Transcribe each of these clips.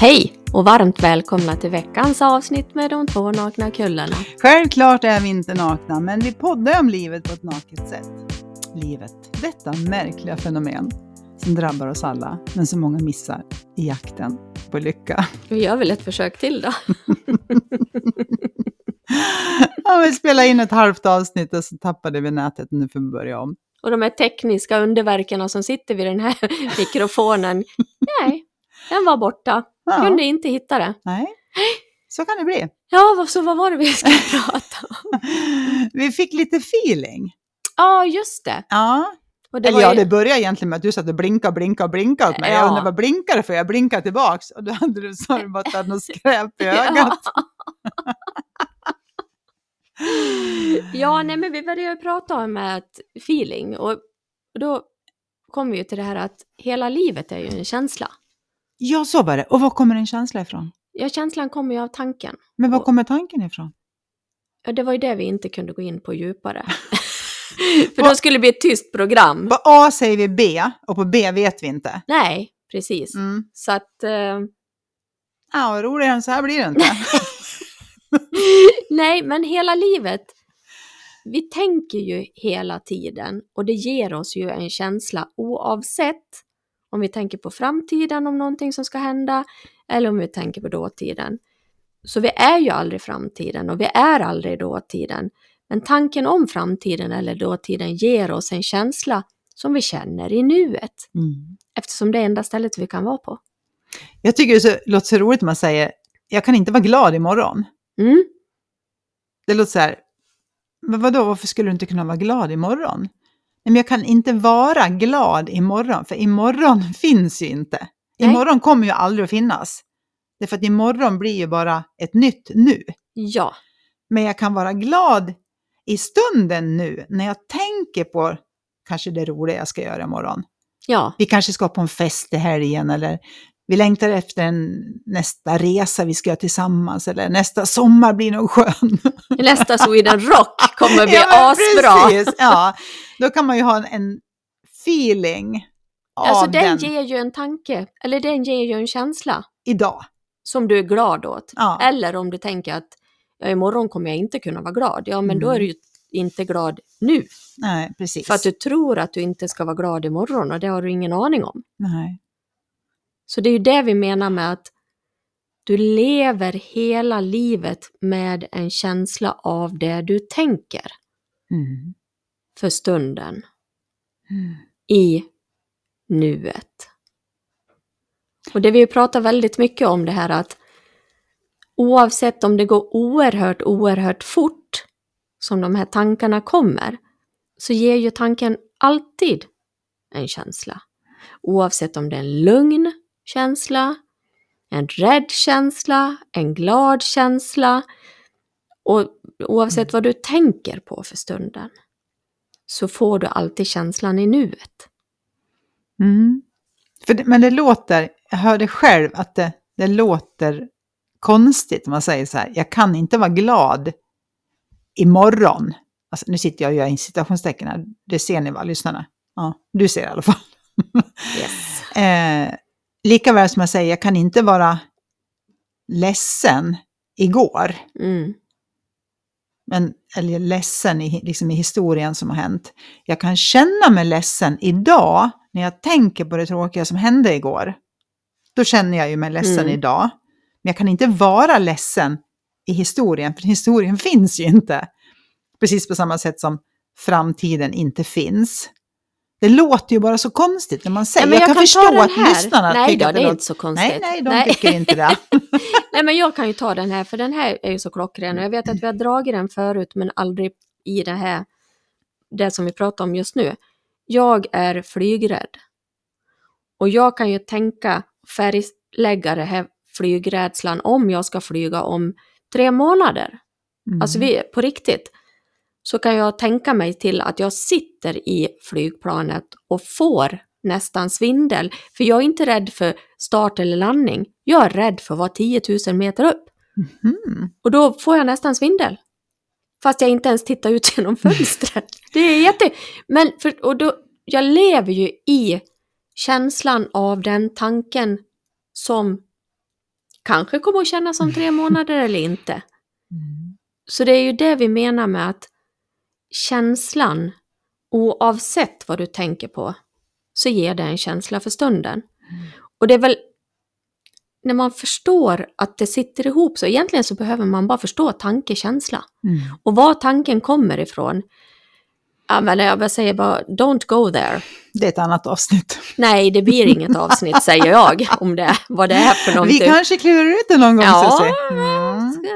Hej och varmt välkomna till veckans avsnitt med de två nakna kullarna. Självklart är vi inte nakna, men vi poddar om livet på ett naket sätt. Livet, detta märkliga fenomen som drabbar oss alla, men som många missar i jakten på lycka. Vi gör väl ett försök till då. ja, vi spelade in ett halvt avsnitt och så tappade vi nätet. Nu får vi börja om. Och de här tekniska underverken som sitter vid den här mikrofonen, nej, den var borta. Ja. Kunde inte hitta det. Nej, så kan det bli. Ja, så vad var det vi skulle prata om? Vi fick lite feeling. Ja, just det. Ja, det Eller var ja, ju- det började egentligen med att du satt och blinkade blinkade och blinkade åt mig. Ja. Jag undrar vad blinkar det för? Jag blinkade tillbaks och då hade du så bara att hade något skräp i ögat. Ja, nej men vi började ju prata om ett feeling och då kom vi ju till det här att hela livet är ju en känsla. Ja, så var det. Och var kommer en känsla ifrån? Ja, känslan kommer ju av tanken. Men var Och- kommer tanken ifrån? Ja, det var ju det vi inte kunde gå in på djupare. För då skulle det bli ett tyst program. På A säger vi B och på B vet vi inte. Nej, precis. Mm. Så att, eh, Ja, roligare än så här blir det inte. nej, men hela livet, vi tänker ju hela tiden och det ger oss ju en känsla oavsett om vi tänker på framtiden, om någonting som ska hända, eller om vi tänker på dåtiden. Så vi är ju aldrig framtiden och vi är aldrig dåtiden. Men tanken om framtiden eller dåtiden ger oss en känsla som vi känner i nuet, Mm. eftersom det är enda stället vi kan vara på. Jag tycker det så, låter så roligt när man säger jag kan inte vara glad imorgon. Mm. Det låter så här, men vadå, varför skulle du inte kunna vara glad imorgon? Men jag kan inte vara glad imorgon, för imorgon finns ju inte. Nej. Imorgon kommer ju aldrig att finnas. Därför att imorgon blir ju bara ett nytt nu. Ja, Men jag kan vara glad i stunden nu, när jag tänker på kanske det roliga jag ska göra imorgon. ja, Vi kanske ska på en fest i helgen eller vi längtar efter en, nästa resa vi ska göra tillsammans eller nästa sommar blir nog skön. nästa Sweden Rock kommer bli Ja, asbra. precis, Ja, då kan man ju ha en, en feeling av Alltså den den, ger ju en tanke, eller den ger ju en känsla idag. som du är glad åt. Ja. Eller om du tänker att ja, imorgon kommer jag inte kunna vara glad. Ja, men då Mm. är du ju inte glad nu. Nej, precis. För att du tror att du inte ska vara glad imorgon och det har du ingen aning om. Nej. Så det är ju det vi menar med att du lever hela livet med en känsla av det du tänker Mm. för stunden Mm. i nuet. Och det vi pratar väldigt mycket om det här att oavsett om det går oerhört, oerhört fort som de här tankarna kommer, så ger ju tanken alltid en känsla. Oavsett om det är en lugn känsla, en rädd känsla, en glad känsla och oavsett vad du tänker på för stunden så får du alltid känslan i nuet. Mm. Det, men det låter, jag hörde själv att det, det låter konstigt om man säger så här, jag kan inte vara glad imorgon. Alltså, nu sitter jag och gör in citationstecken här, det ser ni va, lyssnarna? Ja, du ser i alla fall. Yes. eh, lika väl som jag säger, jag kan inte vara ledsen igår. Mm. men, eller ledsen i, liksom i historien som har hänt. Jag kan känna mig ledsen idag när jag tänker på det tråkiga som hände igår. Då känner jag ju mig ledsen Mm. idag. Men jag kan inte vara ledsen i historien, för historien finns ju inte. Precis på samma sätt som framtiden inte finns. Det låter ju bara så konstigt när man säger. men jag, kan ta förstå att lyssnarna Nej tycker då, att det är låter... inte så konstigt. Nej, nej, de tycker inte det. nej, men jag kan ju ta den här, för den här är ju så klockren. Och jag vet att vi har dragit den förut, men aldrig i det här, det som vi pratar om just nu. Jag är flygrädd. Och jag kan ju tänka, färglägga det här flygrädslan om jag ska flyga om tre månader. Mm. Alltså vi, på riktigt. Så kan jag tänka mig till att jag sitter i flygplanet och får nästan svindel. För jag är inte rädd för start eller landning. Jag är rädd för att vara 10 000 meter upp. Mhm. Och då får jag nästan svindel. Fast jag inte ens tittar ut genom fönstret. Det är jätte... Men för, och då, jag lever ju i känslan av den tanken som kanske kommer att kännas om tre månader eller inte. Mm. Så det är ju det vi menar med att känslan, oavsett vad du tänker på, så ger det en känsla för stunden. Och det är väl när man förstår att det sitter ihop så, egentligen så behöver man bara förstå tanke, känsla. Mm. Och var tanken kommer ifrån, jag säger bara don't go there. Det är ett annat avsnitt. Nej, det blir inget avsnitt säger jag om det, vad det är för Vi någonting. kanske klurar ut det någon gång, Ja, Susie. Mm. Ska,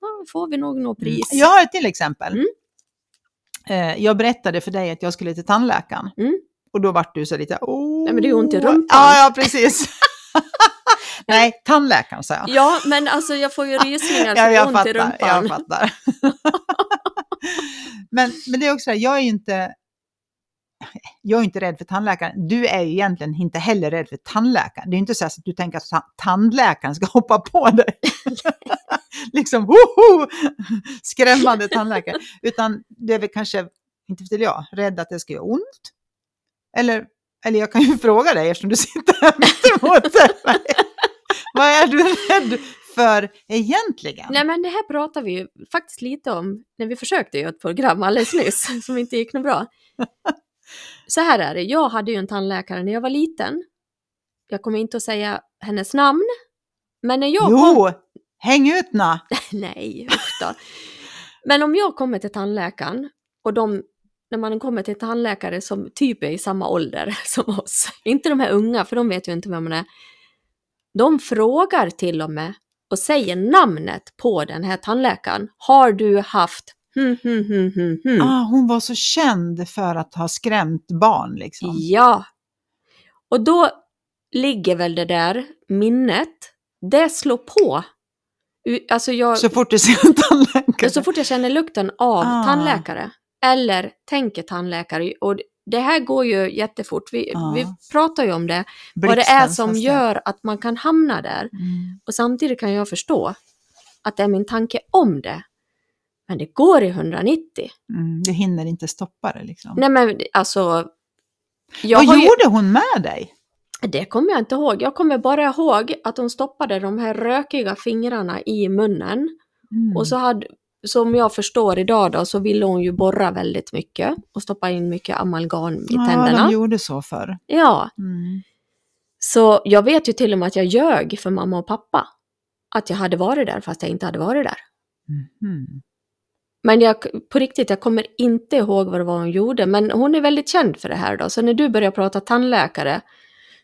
ja, får vi nog något pris. Jag har ett till exempel. Mm. Eh, Jag berättade för dig att jag skulle till tandläkaren. Mm. Och då vart du så lite, åh. Nej, men det är ont i rumpan. Ja, ja, precis. Nej, tandläkaren sa jag. Ja, men alltså jag får ju rysningar Ja, så jag ont i fattar. rumpan. Jag fattar. men, men det är också jag är ju inte... Jag är inte rädd för tandläkaren. Du är ju egentligen inte heller rädd för tandläkaren. Det är inte så att du tänker att tandläkaren ska hoppa på dig. liksom, woho! Skrämmande tandläkare. Utan du är väl kanske, inte vet jag, rädd att det ska göra ont. Eller, eller jag kan ju fråga dig eftersom du sitter här mittemot mig. Vad är du rädd för egentligen? Nej men det här pratar vi ju faktiskt lite om när vi försökte göra ett program alldeles nyss som inte gick något bra. Så här är det, jag hade ju en tandläkare när jag var liten. Jag kommer inte att säga hennes namn. Men när jag kom... Jo, häng ut na. Nej, usch. Men om jag kommer till tandläkaren och de, när man kommer till tandläkare som typ är i samma ålder som oss, inte de här unga för de vet ju inte vem man är. De frågar till och med och säger namnet på den här tandläkaren. Har du haft hmm, hmm, hmm, hmm, hmm. Ah, hon var så känd för att ha skrämt barn liksom. Ja. Och då ligger väl det där minnet, det slår på. Alltså jag, Så fort du ser en tandläkare. så fort jag känner lukten av Ah. tandläkare eller tänker tandläkare, och det här går ju jättefort, vi, Ah. vi pratar ju om det, vad det Blixten är som det- gör att man kan hamna där. Mm. Och samtidigt kan jag förstå att det är min tanke om det. Men det går i 190. Mm, du hinner inte stoppa det liksom. Nej men alltså... Jag Vad ju, gjorde hon med dig? det kommer jag inte ihåg. Jag kommer bara ihåg att de stoppade de här rökiga fingrarna i munnen. Mm. Och så hade, som jag förstår idag då, så ville hon ju borra väldigt mycket och stoppa in mycket amalgam i ja, tänderna. de gjorde så förr. Ja, Mm. så jag vet ju till och med att jag ljög för mamma och pappa. Att jag hade varit där fast jag inte hade varit där. Mhm. Men jag, på riktigt, jag kommer inte ihåg vad det var hon gjorde. Men hon är väldigt känd för det här då. Så när du börjar prata tandläkare,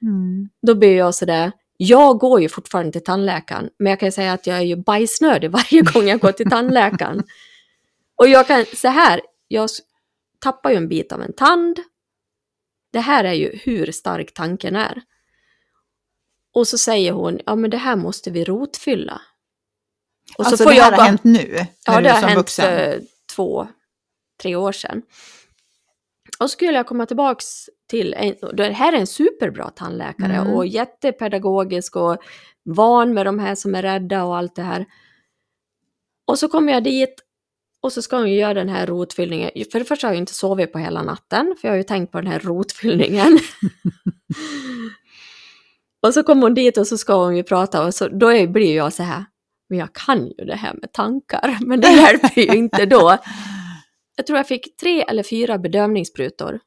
Mm. då blir jag sådär, jag går ju fortfarande till tandläkaren. Men jag kan säga att jag är ju bajsnödig varje gång jag går till tandläkaren. Och jag kan, så här, jag tappar ju en bit av en tand. Det här är ju hur stark tanken är. Och så säger hon, ja men det här måste vi rotfylla. Och alltså så får det här jag har bara- hänt nu? Ja, det har hänt vuxen. för två, tre år sedan. Och skulle jag komma tillbaks till, en, det här är en superbra tandläkare Mm. och jättepedagogisk och van med de här som är rädda och allt det här. Och så kommer jag dit och så ska hon ju göra den här rotfyllningen. För det första har jag inte sovit på hela natten, för jag har ju tänkt på den här rotfyllningen. och så kommer hon dit och så ska hon ju prata och så, då blir jag så här, men jag kan ju det här med tankar, men det hjälper ju inte då. Jag tror jag fick tre eller fyra bedövningssprutor.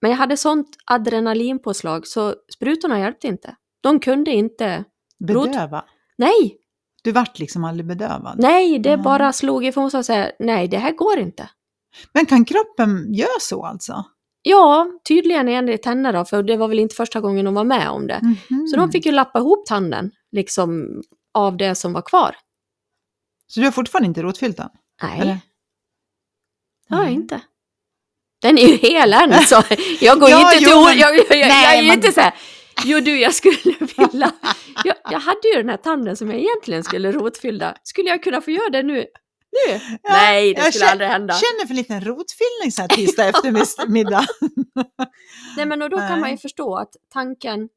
Men jag hade sånt adrenalinpåslag så sprutorna hjälpte inte. De kunde inte... Bedöva? Nej, Du vart liksom aldrig bedövad? nej, det Nej. bara slog ifrån sig och sa nej, det här går inte. Men kan kroppen göra så alltså? Ja, tydligen enligt henne då, för det var väl inte första gången hon var med om det. Mhm. Så de fick ju lappa ihop tanden, liksom, av det som var kvar. Så du har fortfarande inte rotfyllt den? Nej, Eller? det har jag Nej. inte. Den är ju hel än, så jag går Ja, inte jo, till ord, men- jag, jag, jag, Nej, jag är men- inte så här, jo du jag skulle vilja, jag, jag hade ju den här tanden som jag egentligen skulle rotfylla, skulle jag kunna få göra det nu? Nu? Ja, Nej, det jag skulle känner- aldrig hända. Känner för en rotfyllning så här tisdag eftermiddag. Nej men och då kan Nej. man ju förstå att tanken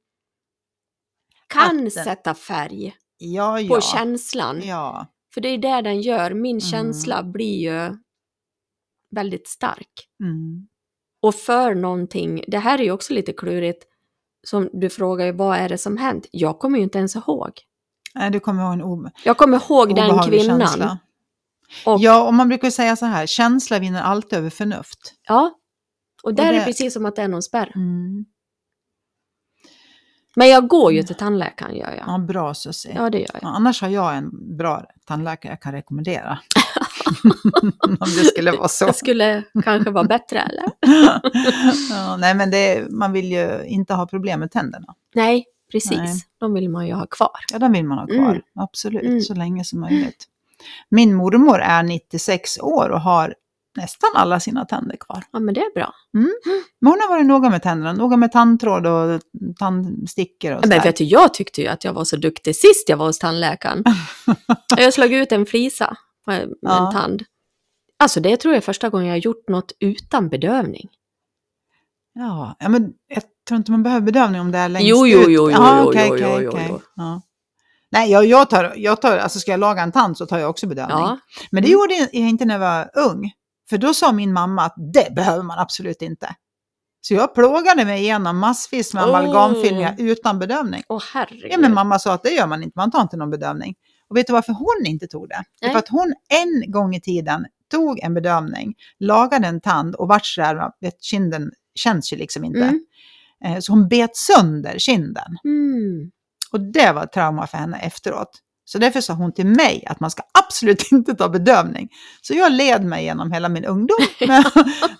kan Att den- sätta färg Ja, ja. på känslan. Ja. För det är det den gör, min Mm. känsla blir ju väldigt stark. Mm. Och för någonting, det här är ju också lite klurigt, som du frågar ju vad är det som hänt? Jag kommer ju inte ens ihåg. Nej, du kommer ihåg en obe- Jag kommer ihåg den kvinnan. känsla. Och, ja. Ja, och man brukar säga så här, känsla vinner alltid över förnuft. och där är det- det precis som att det är någon spärr. Mm. Men jag går ju till tandläkaren gör jag. Ja, bra Susie. Ja, det gör jag. Ja, annars har jag en bra tandläkare jag kan rekommendera. Om det skulle vara så. Det skulle kanske vara bättre eller? ja, nej, men det, man vill ju inte ha problem med tänderna. Nej, precis. Nej. De vill man ju ha kvar. Ja, den vill man ha kvar. Mm. Absolut, Mm. så länge som möjligt. Min mormor är 96 år och har nästan alla sina tänder kvar. Ja, men det är bra. Men hon har varit noga med tänderna, noga med tandtråd och tandstickor och Men sådär. vet du, jag tyckte ju att jag var så duktig sist jag var hos tandläkaren. jag slog ut en flisa med Ja. en tand. Alltså det tror jag är första gången jag har gjort något utan bedövning. Ja, ja, men jag tror inte man behöver bedövning om det är längst Jo, jo, ut. jo, jo, Ja, jo, okej, jo, okej, jo, okej. jo. Ja. Nej, jag, jag, tar, jag tar, alltså ska jag laga en tand så tar jag också bedövning. Ja, Men det Mm. gjorde jag inte när jag var ung. För då sa min mamma att det behöver man absolut inte. Så jag plågade mig igenom massvis med Åh. amalgamfyllningar utan bedövning. åh herregud. Ja, men mamma sa att det gör man inte, man tar inte någon bedövning. Och vet du varför hon inte tog det? Nej. för att hon en gång i tiden tog en bedövning, lagade en tand och vart sådär, vet, kinden känns ju liksom inte. Mm. Eh, Så hon bet sönder kinden. Mm. Och det var ett trauma för henne efteråt. Så därför sa hon till mig att man ska absolut inte ta bedövning. Så jag led mig genom hela min ungdom med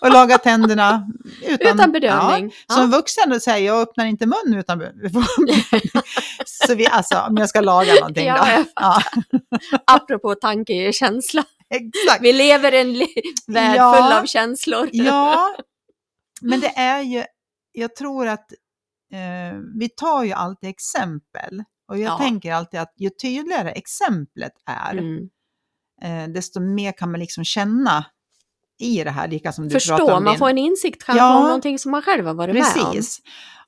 att laga tänderna utan, Utan bedövning. Ja, som vuxen då säger jag öppnar inte mun utan bedövning. Så vi, alltså, om jag ska laga någonting Ja, då. Ja, Apropå tanke känsla. exakt. Vi lever i en värld Ja. full av känslor. Ja, men det är ju, jag tror att eh, vi tar ju alltid exempel. Och jag Ja. tänker alltid att ju tydligare exemplet är, Mm. eh, desto mer kan man liksom känna i det här, lika som du pratar Förstå, om man din- får en insikt kanske Ja. om någonting som man själv har varit med om. Precis.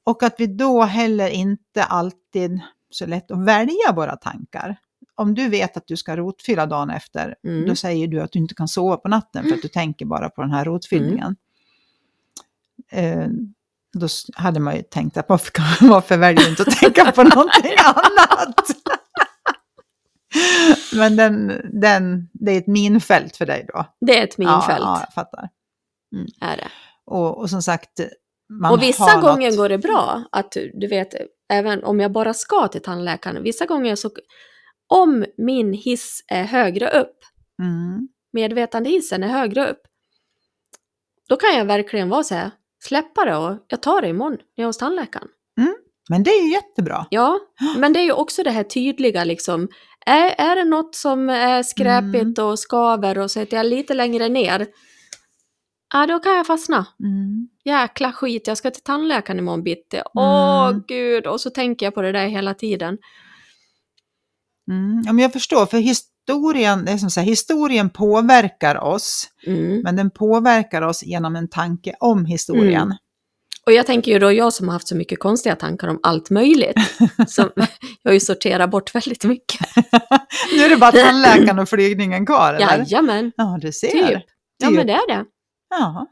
Och att vi då heller inte alltid så lätt att välja våra tankar. Om du vet att du ska rotfylla dagen efter, Mm. då säger du att du inte kan sova på natten för att du tänker bara på den här rotfyllningen. Eh, då hade man ju tänkt att varför, varför väljer du inte att tänka på någonting annat? Men den, den, det är ett minfält för dig då. Det är ett minfält, Ja, ja, jag fattar. är det. Och, och som sagt, man och vissa har gånger något- går det bra att du vet, även om jag bara ska till tandläkaren, vissa gånger så, om min hiss är högre upp, Mm. medvetandehissen är högre upp, då kan jag verkligen vara så här, släppa det och jag tar det imorgon när jag är hos tandläkaren. Men det är ju jättebra. Ja, men det är ju också det här tydliga liksom, är, är det något som är skräpigt och skaver och så jag lite längre ner, ja då kan jag fastna. Mm. Jäkla skit, jag ska till tandläkaren imorgon bitti. Åh Mm. gud, och så tänker jag på det där hela tiden. Mm. Ja, men jag förstår, för historien, det är som så här, historien påverkar oss, Mm. men den påverkar oss genom en tanke om historien. Mm. Och jag tänker ju då, jag som har haft så mycket konstiga tankar om allt möjligt, som jag har ju sorterat bort väldigt mycket. nu är det bara tandläkaren och flygningen kvar, eller? Jajamän, Ja, du ser. typ. Ja men det är det. Ja.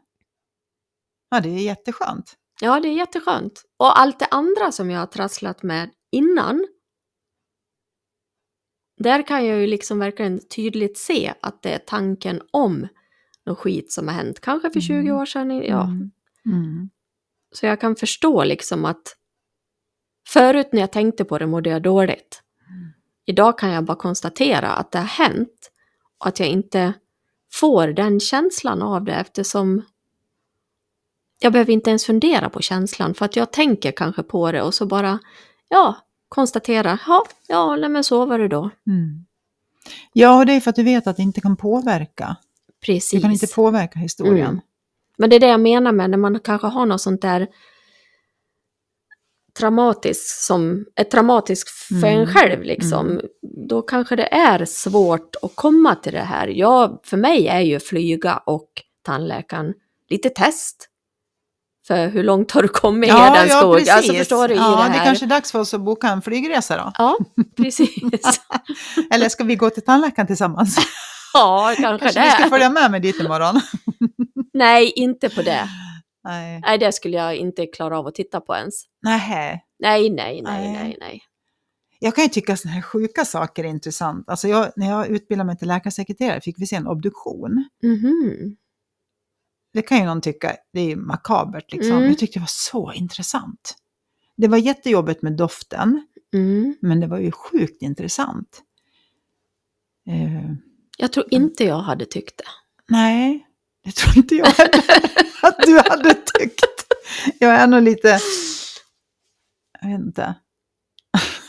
ja, det är jätteskönt. Ja, det är jätteskönt. Och allt det andra som jag har trasslat med innan, där kan jag ju liksom verkligen tydligt se att det är tanken om något skit som har hänt. Kanske för 20 Mm. år sedan, ja. Mm. Mm. Så jag kan förstå liksom att förut när jag tänkte på det mådde jag dåligt. Mm. Idag kan jag bara konstatera att det har hänt och att jag inte får den känslan av det eftersom jag behöver inte ens fundera på känslan för att jag tänker kanske på det och så bara, ja, konstatera, ja, ja, nej men så var det då. Mm. Ja, och det är för att du vet att det inte kan påverka. Precis. Du kan inte påverka historien. Mm. Men det är det jag menar med när man kanske har något sånt där traumatiskt som är traumatiskt för en Mm. själv liksom. Då kanske det är svårt att komma till det här. Jag, för mig är ju flyga och tandläkaren lite test. För hur långt har du kommit i Hedenskog? precis. alltså förstår du ja, det här? det kanske är dags för oss att boka en flygresa då. Ja, precis. Eller ska vi gå till tandläkaren tillsammans? ja, kanske, Kanske vi ska det. följa med mig dit imorgon? Nej, inte på det. Nej. Nej, det skulle jag inte klara av att titta på ens. Nej, nej, nej, Nej. nej, nej. Jag kan ju tycka sådana här sjuka saker är intressant. Alltså jag, när jag utbildade mig till läkarsekreterare fick vi se en obduktion. Mhm. Det kan ju någon tycka, det är makabert liksom. Mm. Jag tyckte det var så intressant. Det var jättejobbigt med doften, Mm. men det var ju sjukt intressant. Eh, Jag tror inte jag hade tyckt det. nej, det tror inte jag att du hade tyckt. Jag är nog lite, jag vet inte.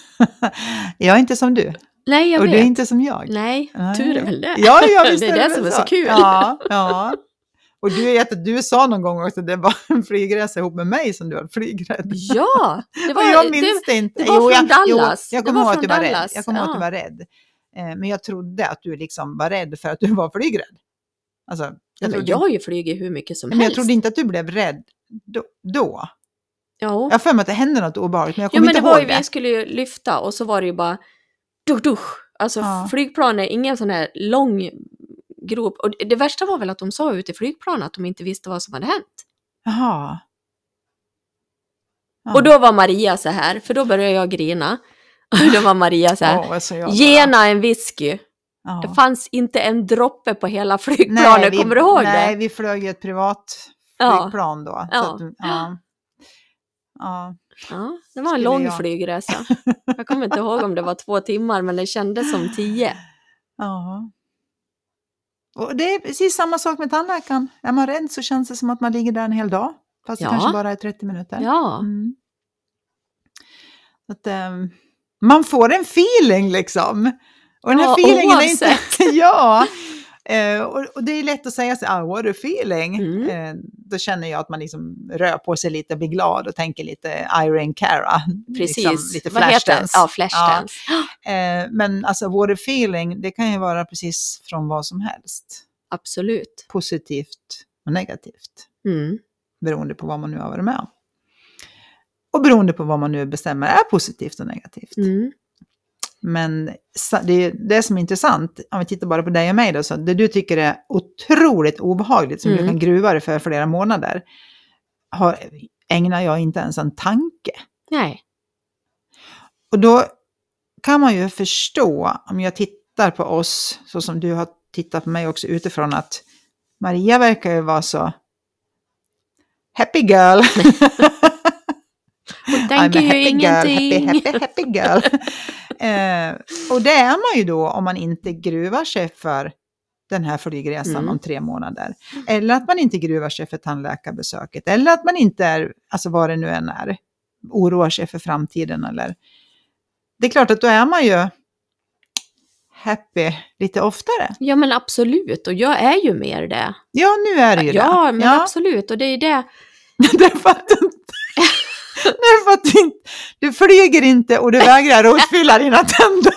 Jag är inte som du, Nej, jag och vet. du är inte som jag. Nej, Nej. tur är väl det. Ja, ja visst det är det väl som är så kul. Ja, ja. Och du vet att du sa någon gång också att det var en flygresa ihop med mig som du var flygrädd. Ja, det Och var, jag minns det, det inte. det var från jag, Dallas. Jo, jag kommer ihåg att du var rädd. Dallas, Jag kommer ihåg att du ja. var rädd. Men jag trodde att du liksom var rädd för att du var flygrädd. Alltså, jag, ja, trodde, jag har ju flugit hur mycket som men jag helst. trodde inte att du blev rädd då. då. Ja. Jag har för mig att det hände något obehagligt, men jag Jo, kommer men det inte var ju, ihåg det. vi skulle ju lyfta och så var det ju bara dusch, dusch. Alltså Ja. flygplan är ingen sån här lång grop. Och det- värsta var väl att de sa ute i flygplanet att de inte visste vad som hade hänt. Jaha. Ja. Och då var Maria så här, för då började jag grina. Och då var Maria så här, jag gena en whisky. Ja. Det fanns inte en droppe på hela flygplanet, vi, kommer du ihåg nej, det? vi flög ju ett privat flygplan då. Ja. Att, ja. Ja. Ja, det var en lång jag. flygresa. Jag kommer inte ihåg om det var två timmar, men det kändes som tio. ja. Och det är precis samma sak med tandläkaren. Är man rädd så känns det som att man ligger där en hel dag. Fast Ja. det kanske bara är 30 minuter. Ja, Mm. Att, ehm, man får en feeling liksom. Och den här Ja, feelingen är inte... oavsett. ja. Eh, och, och det är lätt att säga så ah, what a feeling. Mm. Eh, då känner jag att man liksom rör på sig lite, blir glad och tänker lite Irene Cara. precis. Liksom, lite Vad heter det? flashdance. Ja, flashdance. Eh, men alltså what a feeling, det kan ju vara precis från vad som helst. Absolut. Positivt och negativt. Mm. beroende på vad man nu har varit med om. Och beroende på vad man nu bestämmer är positivt och negativt. Mm. Men det, är det som är intressant, om vi tittar bara på dig och mig då, så det du tycker är otroligt obehagligt, som Mm. du kan gruva dig för flera månader, har, ägnar jag inte ens en tanke. Nej. Och då kan man ju förstå, om jag tittar på oss, så som du har tittat på mig också utifrån, att Maria verkar ju vara så happy girl. Tänker I'm a ju happy ingenting. Girl, happy, happy, happy girl. eh, och det är man ju då om man inte gruvar sig för den här flygresan Mm. om tre månader. Eller att man inte gruvar sig för tandläkarbesöket. Eller att man inte är, alltså vad det nu än är, oroar sig för framtiden. Eller. Det är klart att då är man ju happy lite oftare. Ja men absolut, och jag är ju mer det. Ja, nu är det ju Ja, det. men absolut, och det är det. Därför att, du- därför att du, inte- du flyger inte och du vägrar rotfylla dina tänder.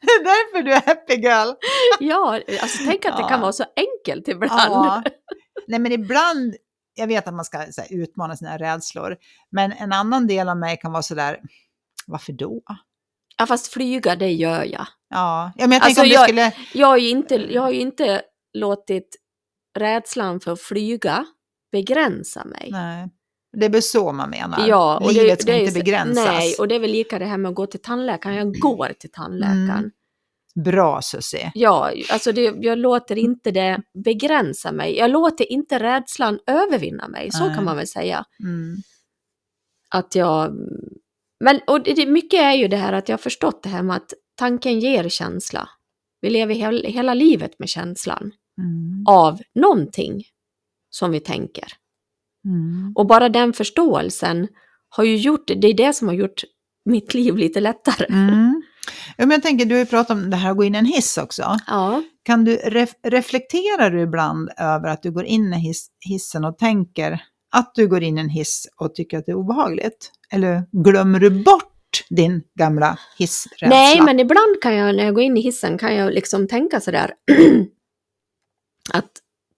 Det är därför du är happy girl. Ja, alltså tänk att det Ja. kan vara så enkelt ibland. Ja. Nej men ibland, jag vet att man ska så här, utmana sina rädslor, men en annan del av mig kan vara sådär, varför då? Ja, fast flyga, det gör jag. Ja, ja men jag Alltså, tänker om jag- skulle... Jag har ju inte, jag har inte låtit rädslan för att flyga begränsa mig. Nej, det är väl så man menar. Ja, och Livet det, ska det är inte så- begränsas. Nej, och det är väl lika det här med att gå till tandläkaren. Jag går till tandläkaren. Mm. Bra Susie. Ja, alltså det, jag låter inte det begränsa mig. Jag låter inte rädslan övervinna mig, så Nej. kan man väl säga. Mm. Att jag... Men och det, det, mycket är ju det här att jag har förstått det här med att tanken ger känsla. Vi lever hel, hela livet med känslan Mm. av någonting som vi tänker. Mm. Och bara den förståelsen har ju gjort, det är det som har gjort mitt liv lite lättare. Mm. Ja, men jag tänker, du har ju pratat om det här att gå in i en hiss också. Ja, Kan du ref reflektera du ibland över att du går in i hiss hissen och tänker att du går in i en hiss och tycker att det är obehagligt? Eller glömmer du bort din gamla hissrädsla? Nej, men ibland kan jag när jag går in i hissen kan jag liksom tänka sådär att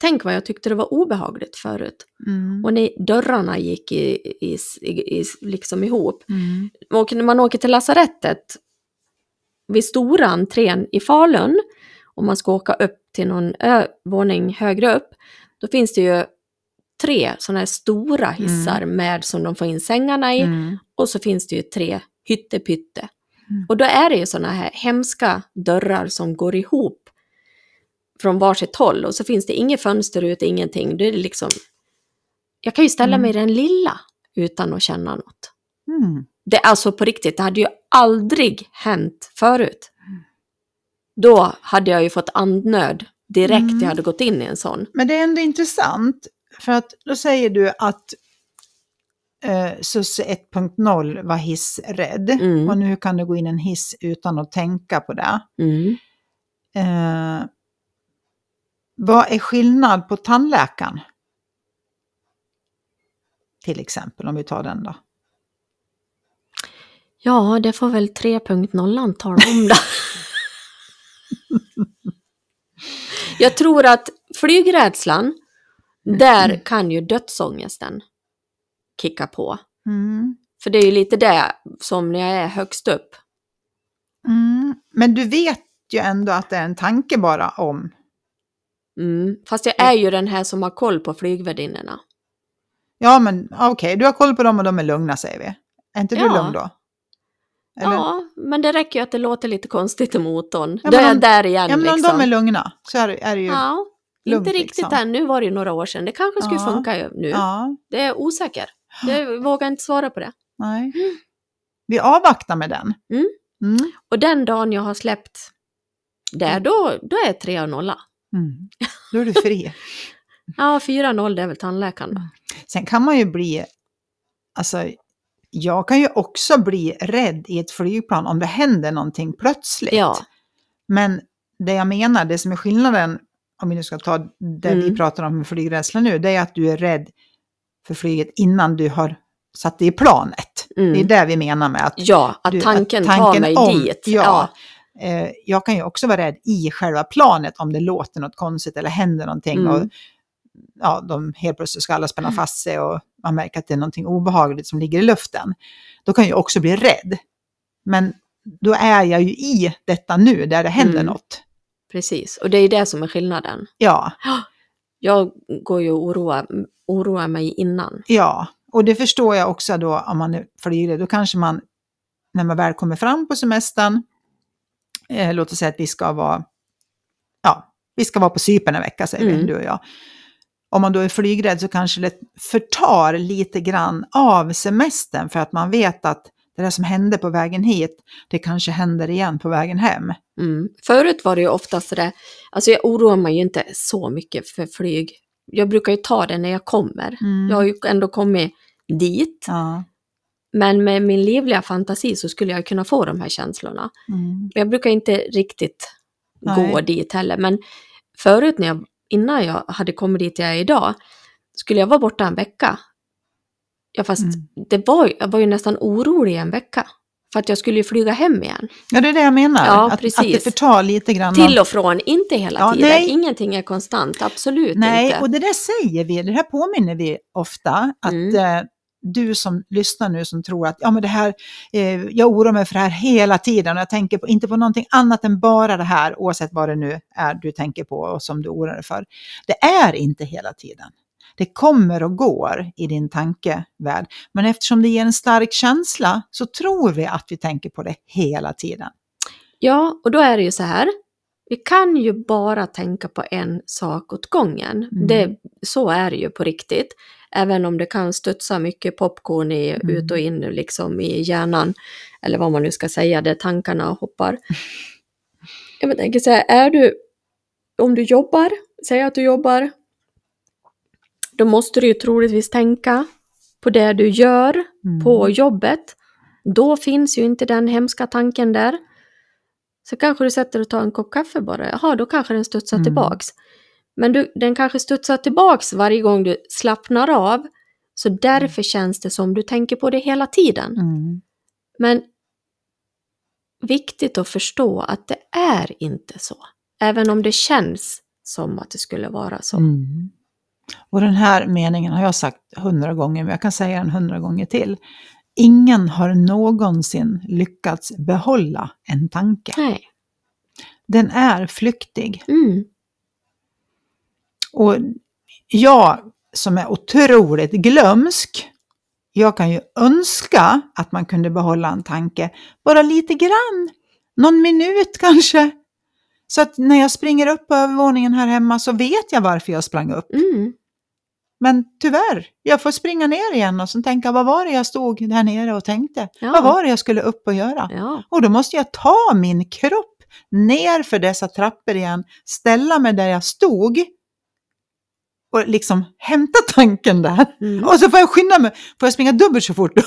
tänk vad jag tyckte det var obehagligt förut. Mm. Och när dörrarna gick i, i, i, i, liksom ihop. Mm. Och när man åker till lasarettet vid stora entrén i Falun och man ska åka upp till någon ö, våning högre upp, då finns det ju tre sådana här stora hissar med som de får in sängarna i Mm. och så finns det ju tre hyttepytte. Mm. Och då är det ju sådana här hemska dörrar som går ihop från varsitt håll och så finns det inget fönster ut, ingenting. Det är liksom... Jag kan ju ställa Mm. mig i den lilla utan att känna något. Mm. Det är alltså på riktigt, det hade ju aldrig hänt förut. Då hade jag ju fått andnöd direkt Mm. jag hade gått in i en sån. Men det är ändå intressant, för att då säger du att eh, Susse 1.0 var hissrädd. Mm. Och nu kan du gå in i en hiss utan att tänka på det. Mm. Eh, vad är skillnad på tandläkaren? Till exempel, om vi tar den då. Ja, det får väl 3.0 tala om det. jag tror att flygrädslan, där kan ju dödsångesten kicka på. Mm. För det är ju lite det som när jag är högst upp. Mm. Men du vet ju ändå att det är en tanke bara om. Mm. Fast jag är ju den här som har koll på flygvärdinnorna. Ja, men okej, du har koll på dem och de är lugna säger vi. Är inte du Ja. lugn då? Eller? Ja, men det räcker ju att det låter lite konstigt i motorn. Ja, Då är jag där igen Ja, men om liksom. de är lugna så är, är det ju... Ja. Ja, lugnt, inte riktigt liksom. än. Nu var det ju några år sedan. Det kanske skulle Ja. funka nu. Det är osäker. Jag vågar inte svara på det. nej. Vi avvaktar med den. Mm. Mm. Och den dagen jag har släppt där, då, då är 3 och 0. Mm. Då är du fri. Ja, 4-0 det är väl tandläkaren Mm. Sen kan man ju bli, alltså jag kan ju också bli rädd i ett flygplan om det händer någonting plötsligt. Ja. Men det jag menar, det som är skillnaden, om vi nu ska ta det vi Mm. pratar om med flygrädsla nu, det är att du är rädd för flyget innan du har satt dig i planet. Mm. Det är det vi menar med att Ja, att du- tanken, att tar mig om- dit. Ja. Eh, jag kan ju också vara rädd i själva planet om det låter något konstigt eller händer någonting. Mm. Och, ja, de helt plötsligt ska alla spänna fast sig och man märker att det är någonting obehagligt som ligger i luften. Då kan jag också bli rädd. Men då är jag ju i detta nu där det händer Mm. något. Precis, och det är det som är skillnaden. Ja, Jag går ju och oroar, oroar mig innan. ja. Och det förstår jag också då om man är flygrädd. Då kanske man, när man väl kommer fram på semestern, eh, låt oss säga att vi ska vara, ja, vi ska vara på Cypern en vecka säger vi, Mm. du och jag. Om man då är flygrädd så kanske det förtar lite grann av semestern för att man vet att det där som hände på vägen hit, det kanske händer igen på vägen hem. Mm. Förut var det ju oftast det, alltså jag oroar mig ju inte så mycket för flyg. Jag brukar ju ta det när jag kommer. Mm. Jag har ju ändå kommit dit. Ja. Men med min livliga fantasi så skulle jag kunna få de här känslorna. Mm. Jag brukar inte riktigt Nej. gå dit heller. Men förut när jag, innan jag hade kommit dit jag är idag, skulle jag vara borta en vecka. Ja fast Mm. det var, jag var ju nästan orolig en vecka. För att jag skulle ju flyga hem igen. ja, det är det jag menar. Ja, att, att det precis. förtar lite grann. Till och från, inte hela Ja, tiden. nej. Ingenting är konstant, absolut Nej, inte. och det där säger vi, det här påminner vi ofta, att Mm. eh, du som lyssnar nu som tror att ja, men det här, eh, jag oroar mig för det här hela tiden och jag tänker på, inte på någonting annat än bara det här, oavsett vad det nu är du tänker på och som du oroar dig för. Det är inte hela tiden. Det kommer och går i din tankevärld, men eftersom det ger en stark känsla så tror vi att vi tänker på det hela tiden. Ja, och då är det ju så här. Vi kan ju bara tänka på en sak åt gången. Mm. Det, så är det ju på riktigt. Även om det kan studsa mycket popcorn i, Mm. ut och in liksom i hjärnan. Eller vad man nu ska säga, där tankarna hoppar. Jag tänker så här, är du, om du jobbar, säg att du jobbar, då måste du ju troligtvis tänka på det du gör Mm. på jobbet. Då finns ju inte den hemska tanken där. Så kanske du sätter och tar en kopp kaffe bara. Jaha, då kanske den studsar Mm. tillbaks. Men du, den kanske studsar tillbaks varje gång du slappnar av. Så därför känns det som du tänker på det hela tiden. Mm. Men viktigt att förstå att det är inte så. Även om det känns som att det skulle vara så. Mm. Och den här meningen har jag sagt hundra gånger, men jag kan säga den hundra gånger till. Ingen har någonsin lyckats behålla en tanke. Nej. Den är flyktig. Mm. Och jag som är otroligt glömsk. Jag kan ju önska att man kunde behålla en tanke, bara lite grann, någon minut kanske. Så att när jag springer upp på övervåningen här hemma så vet jag varför jag sprang upp. Mm. Men tyvärr, jag får springa ner igen och så tänka, vad var det jag stod där nere och tänkte? Ja. Vad var det jag skulle upp och göra? Ja. Och då måste jag ta min kropp ner för dessa trappor igen, ställa mig där jag stod och liksom hämta tanken där. Mm. Och så får jag skynda mig, får jag springa dubbelt så fort upp.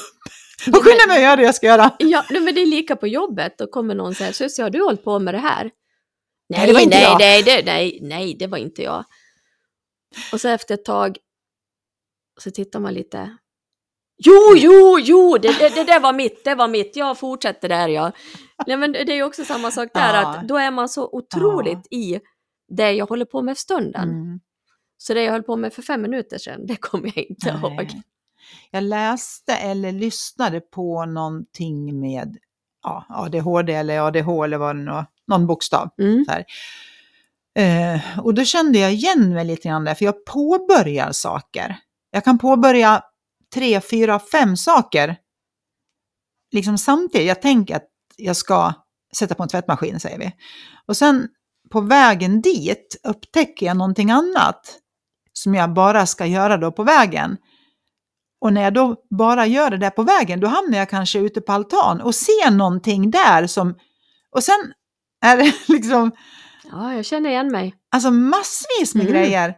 Och skynda mig att göra det jag ska göra. Ja, men det är lika på jobbet. Då kommer någon säga, Susie har du hållit på med det här? Nej, det var inte nej, jag." nej, det, nej, nej, det var inte jag. Och så efter ett tag så tittar man lite. Jo, jo, jo, det, det, det där var mitt, det var mitt, jag fortsätter där jag. Nej, men det är ju också samma sak där, Ja. att då är man så otroligt i det jag håller på med för stunden. Mm. Så det jag höll på med för fem minuter sedan, det kommer jag inte ihåg. Nej. Jag läste eller lyssnade på någonting med ja, ADHD eller ADH eller vad det nu var, någon bokstav. Mm. Så här. Eh, och då kände jag igen mig lite grann där, för jag påbörjar saker. Jag kan påbörja tre, fyra, fem saker liksom samtidigt. Jag tänker att jag ska sätta på en tvättmaskin, säger vi. Och sen på vägen dit upptäcker jag någonting annat som jag bara ska göra då på vägen. Och när jag då bara gör det där på vägen, då hamnar jag kanske ute på altan och ser någonting där som... Och sen är det liksom Ja, jag känner igen mig. alltså massvis med Mm. grejer.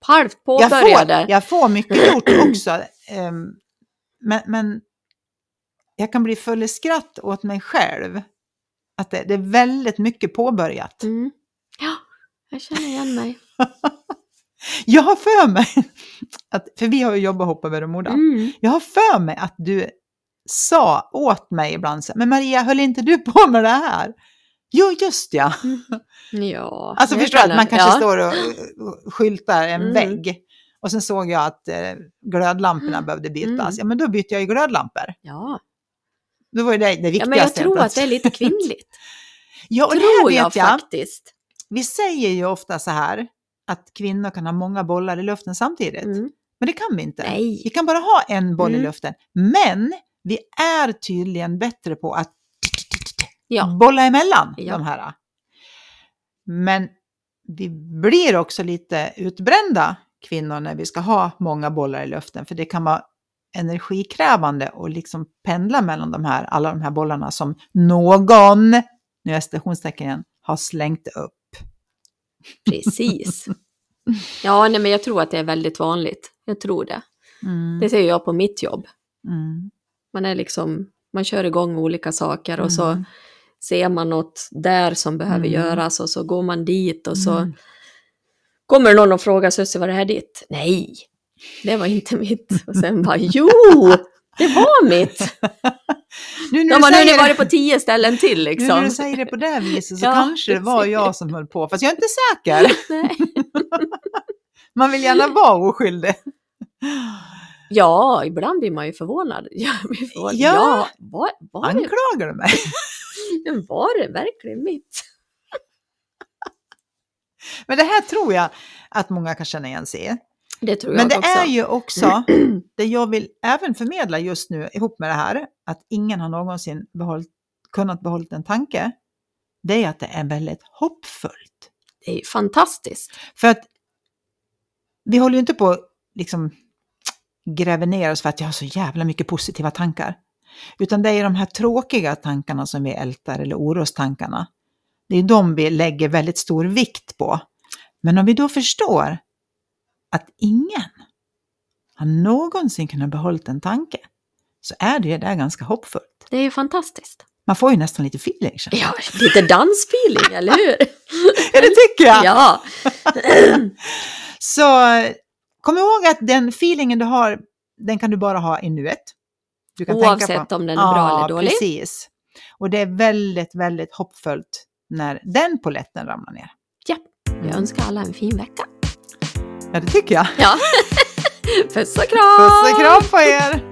Halvt Jag påbörjade. får, jag får mycket gjort också. ehm, men, men jag kan bli full i skratt åt mig själv. Att det, det är väldigt mycket påbörjat. Mm. Ja, jag känner igen mig. Jag har för mig, att, för vi har ju jobbat ihop över Moda. Mm. Jag har för mig att du sa åt mig ibland här, men Maria, höll inte du på med det här? Jo, just ja. Ja. Alltså jag förstår du, att man kanske ja. står och skyltar en Mm. vägg. Och sen såg jag att eh, glödlamporna Mm. behövde bytas. Mm. Ja, men då bytte jag ju glödlampor. Ja. Då var det det viktigaste. ja, men jag tror att det är lite kvinnligt. Ja, och det tror här jag vet jag. faktiskt. Vi säger ju ofta så här, att kvinnor kan ha många bollar i luften samtidigt. Mm. Men det kan vi inte. Vi Nej. kan bara ha en boll i Mm. luften. Men vi är tydligen bättre på att Ja. bolla emellan Ja. de här. Men vi blir också lite utbrända kvinnor när vi ska ha många bollar i luften. För det kan vara energikrävande och liksom pendla mellan de här, alla de här bollarna som någon, nu är stationstecken igen, har slängt upp. Precis. Ja, nej, men jag tror att det är väldigt vanligt. Jag tror det. Mm. Det ser jag på mitt jobb. Mm. Man är liksom, man kör igång olika saker och så Mm. ser man något där som behöver Mm. göras och så går man dit och så Mm. kommer någon och frågar Susie, var det här ditt? Nej, det var inte mitt. Och sen bara, jo, det var mitt. Nu när De har nu varit på tio ställen till Nu när liksom. du säger det på det viset så Ja, kanske det var jag som höll på, fast jag är inte säker. Man vill gärna vara oskyldig. Ja, ibland blir man ju förvånad. Jag blir förvånad. Ja. Ja, var, var, det, Anklagar du mig? var det verkligen mitt? Men det här tror jag att många kan känna igen sig. Det tror Men jag det också. är ju också det jag vill även förmedla just nu ihop med det här, att ingen har någonsin behållit, kunnat behålla en tanke. Det är att det är väldigt hoppfullt. Det är ju fantastiskt. För att vi håller ju inte på liksom gräver ner oss för att jag har så jävla mycket positiva tankar. Utan det är de här tråkiga tankarna som vi ältar, eller orostankarna. Det är de vi lägger väldigt stor vikt på. Men om vi då förstår att ingen har någonsin kunnat behålla en tanke, så är det där ganska hoppfullt. Det är ju fantastiskt. Man får ju nästan lite feeling. känner. Ja, lite dansfeeling, eller hur? Ja, det tycker jag! Ja. Så kom ihåg att den feelingen du har, den kan du bara ha i nuet. Du kan tänka Oavsett på. om den är bra eller dålig. precis. Och det är väldigt, väldigt hoppfullt när den poletten ramlar ner. Jag önskar alla en fin vecka. Ja, det tycker jag. Ja. Puss och kram! Puss och kram på er!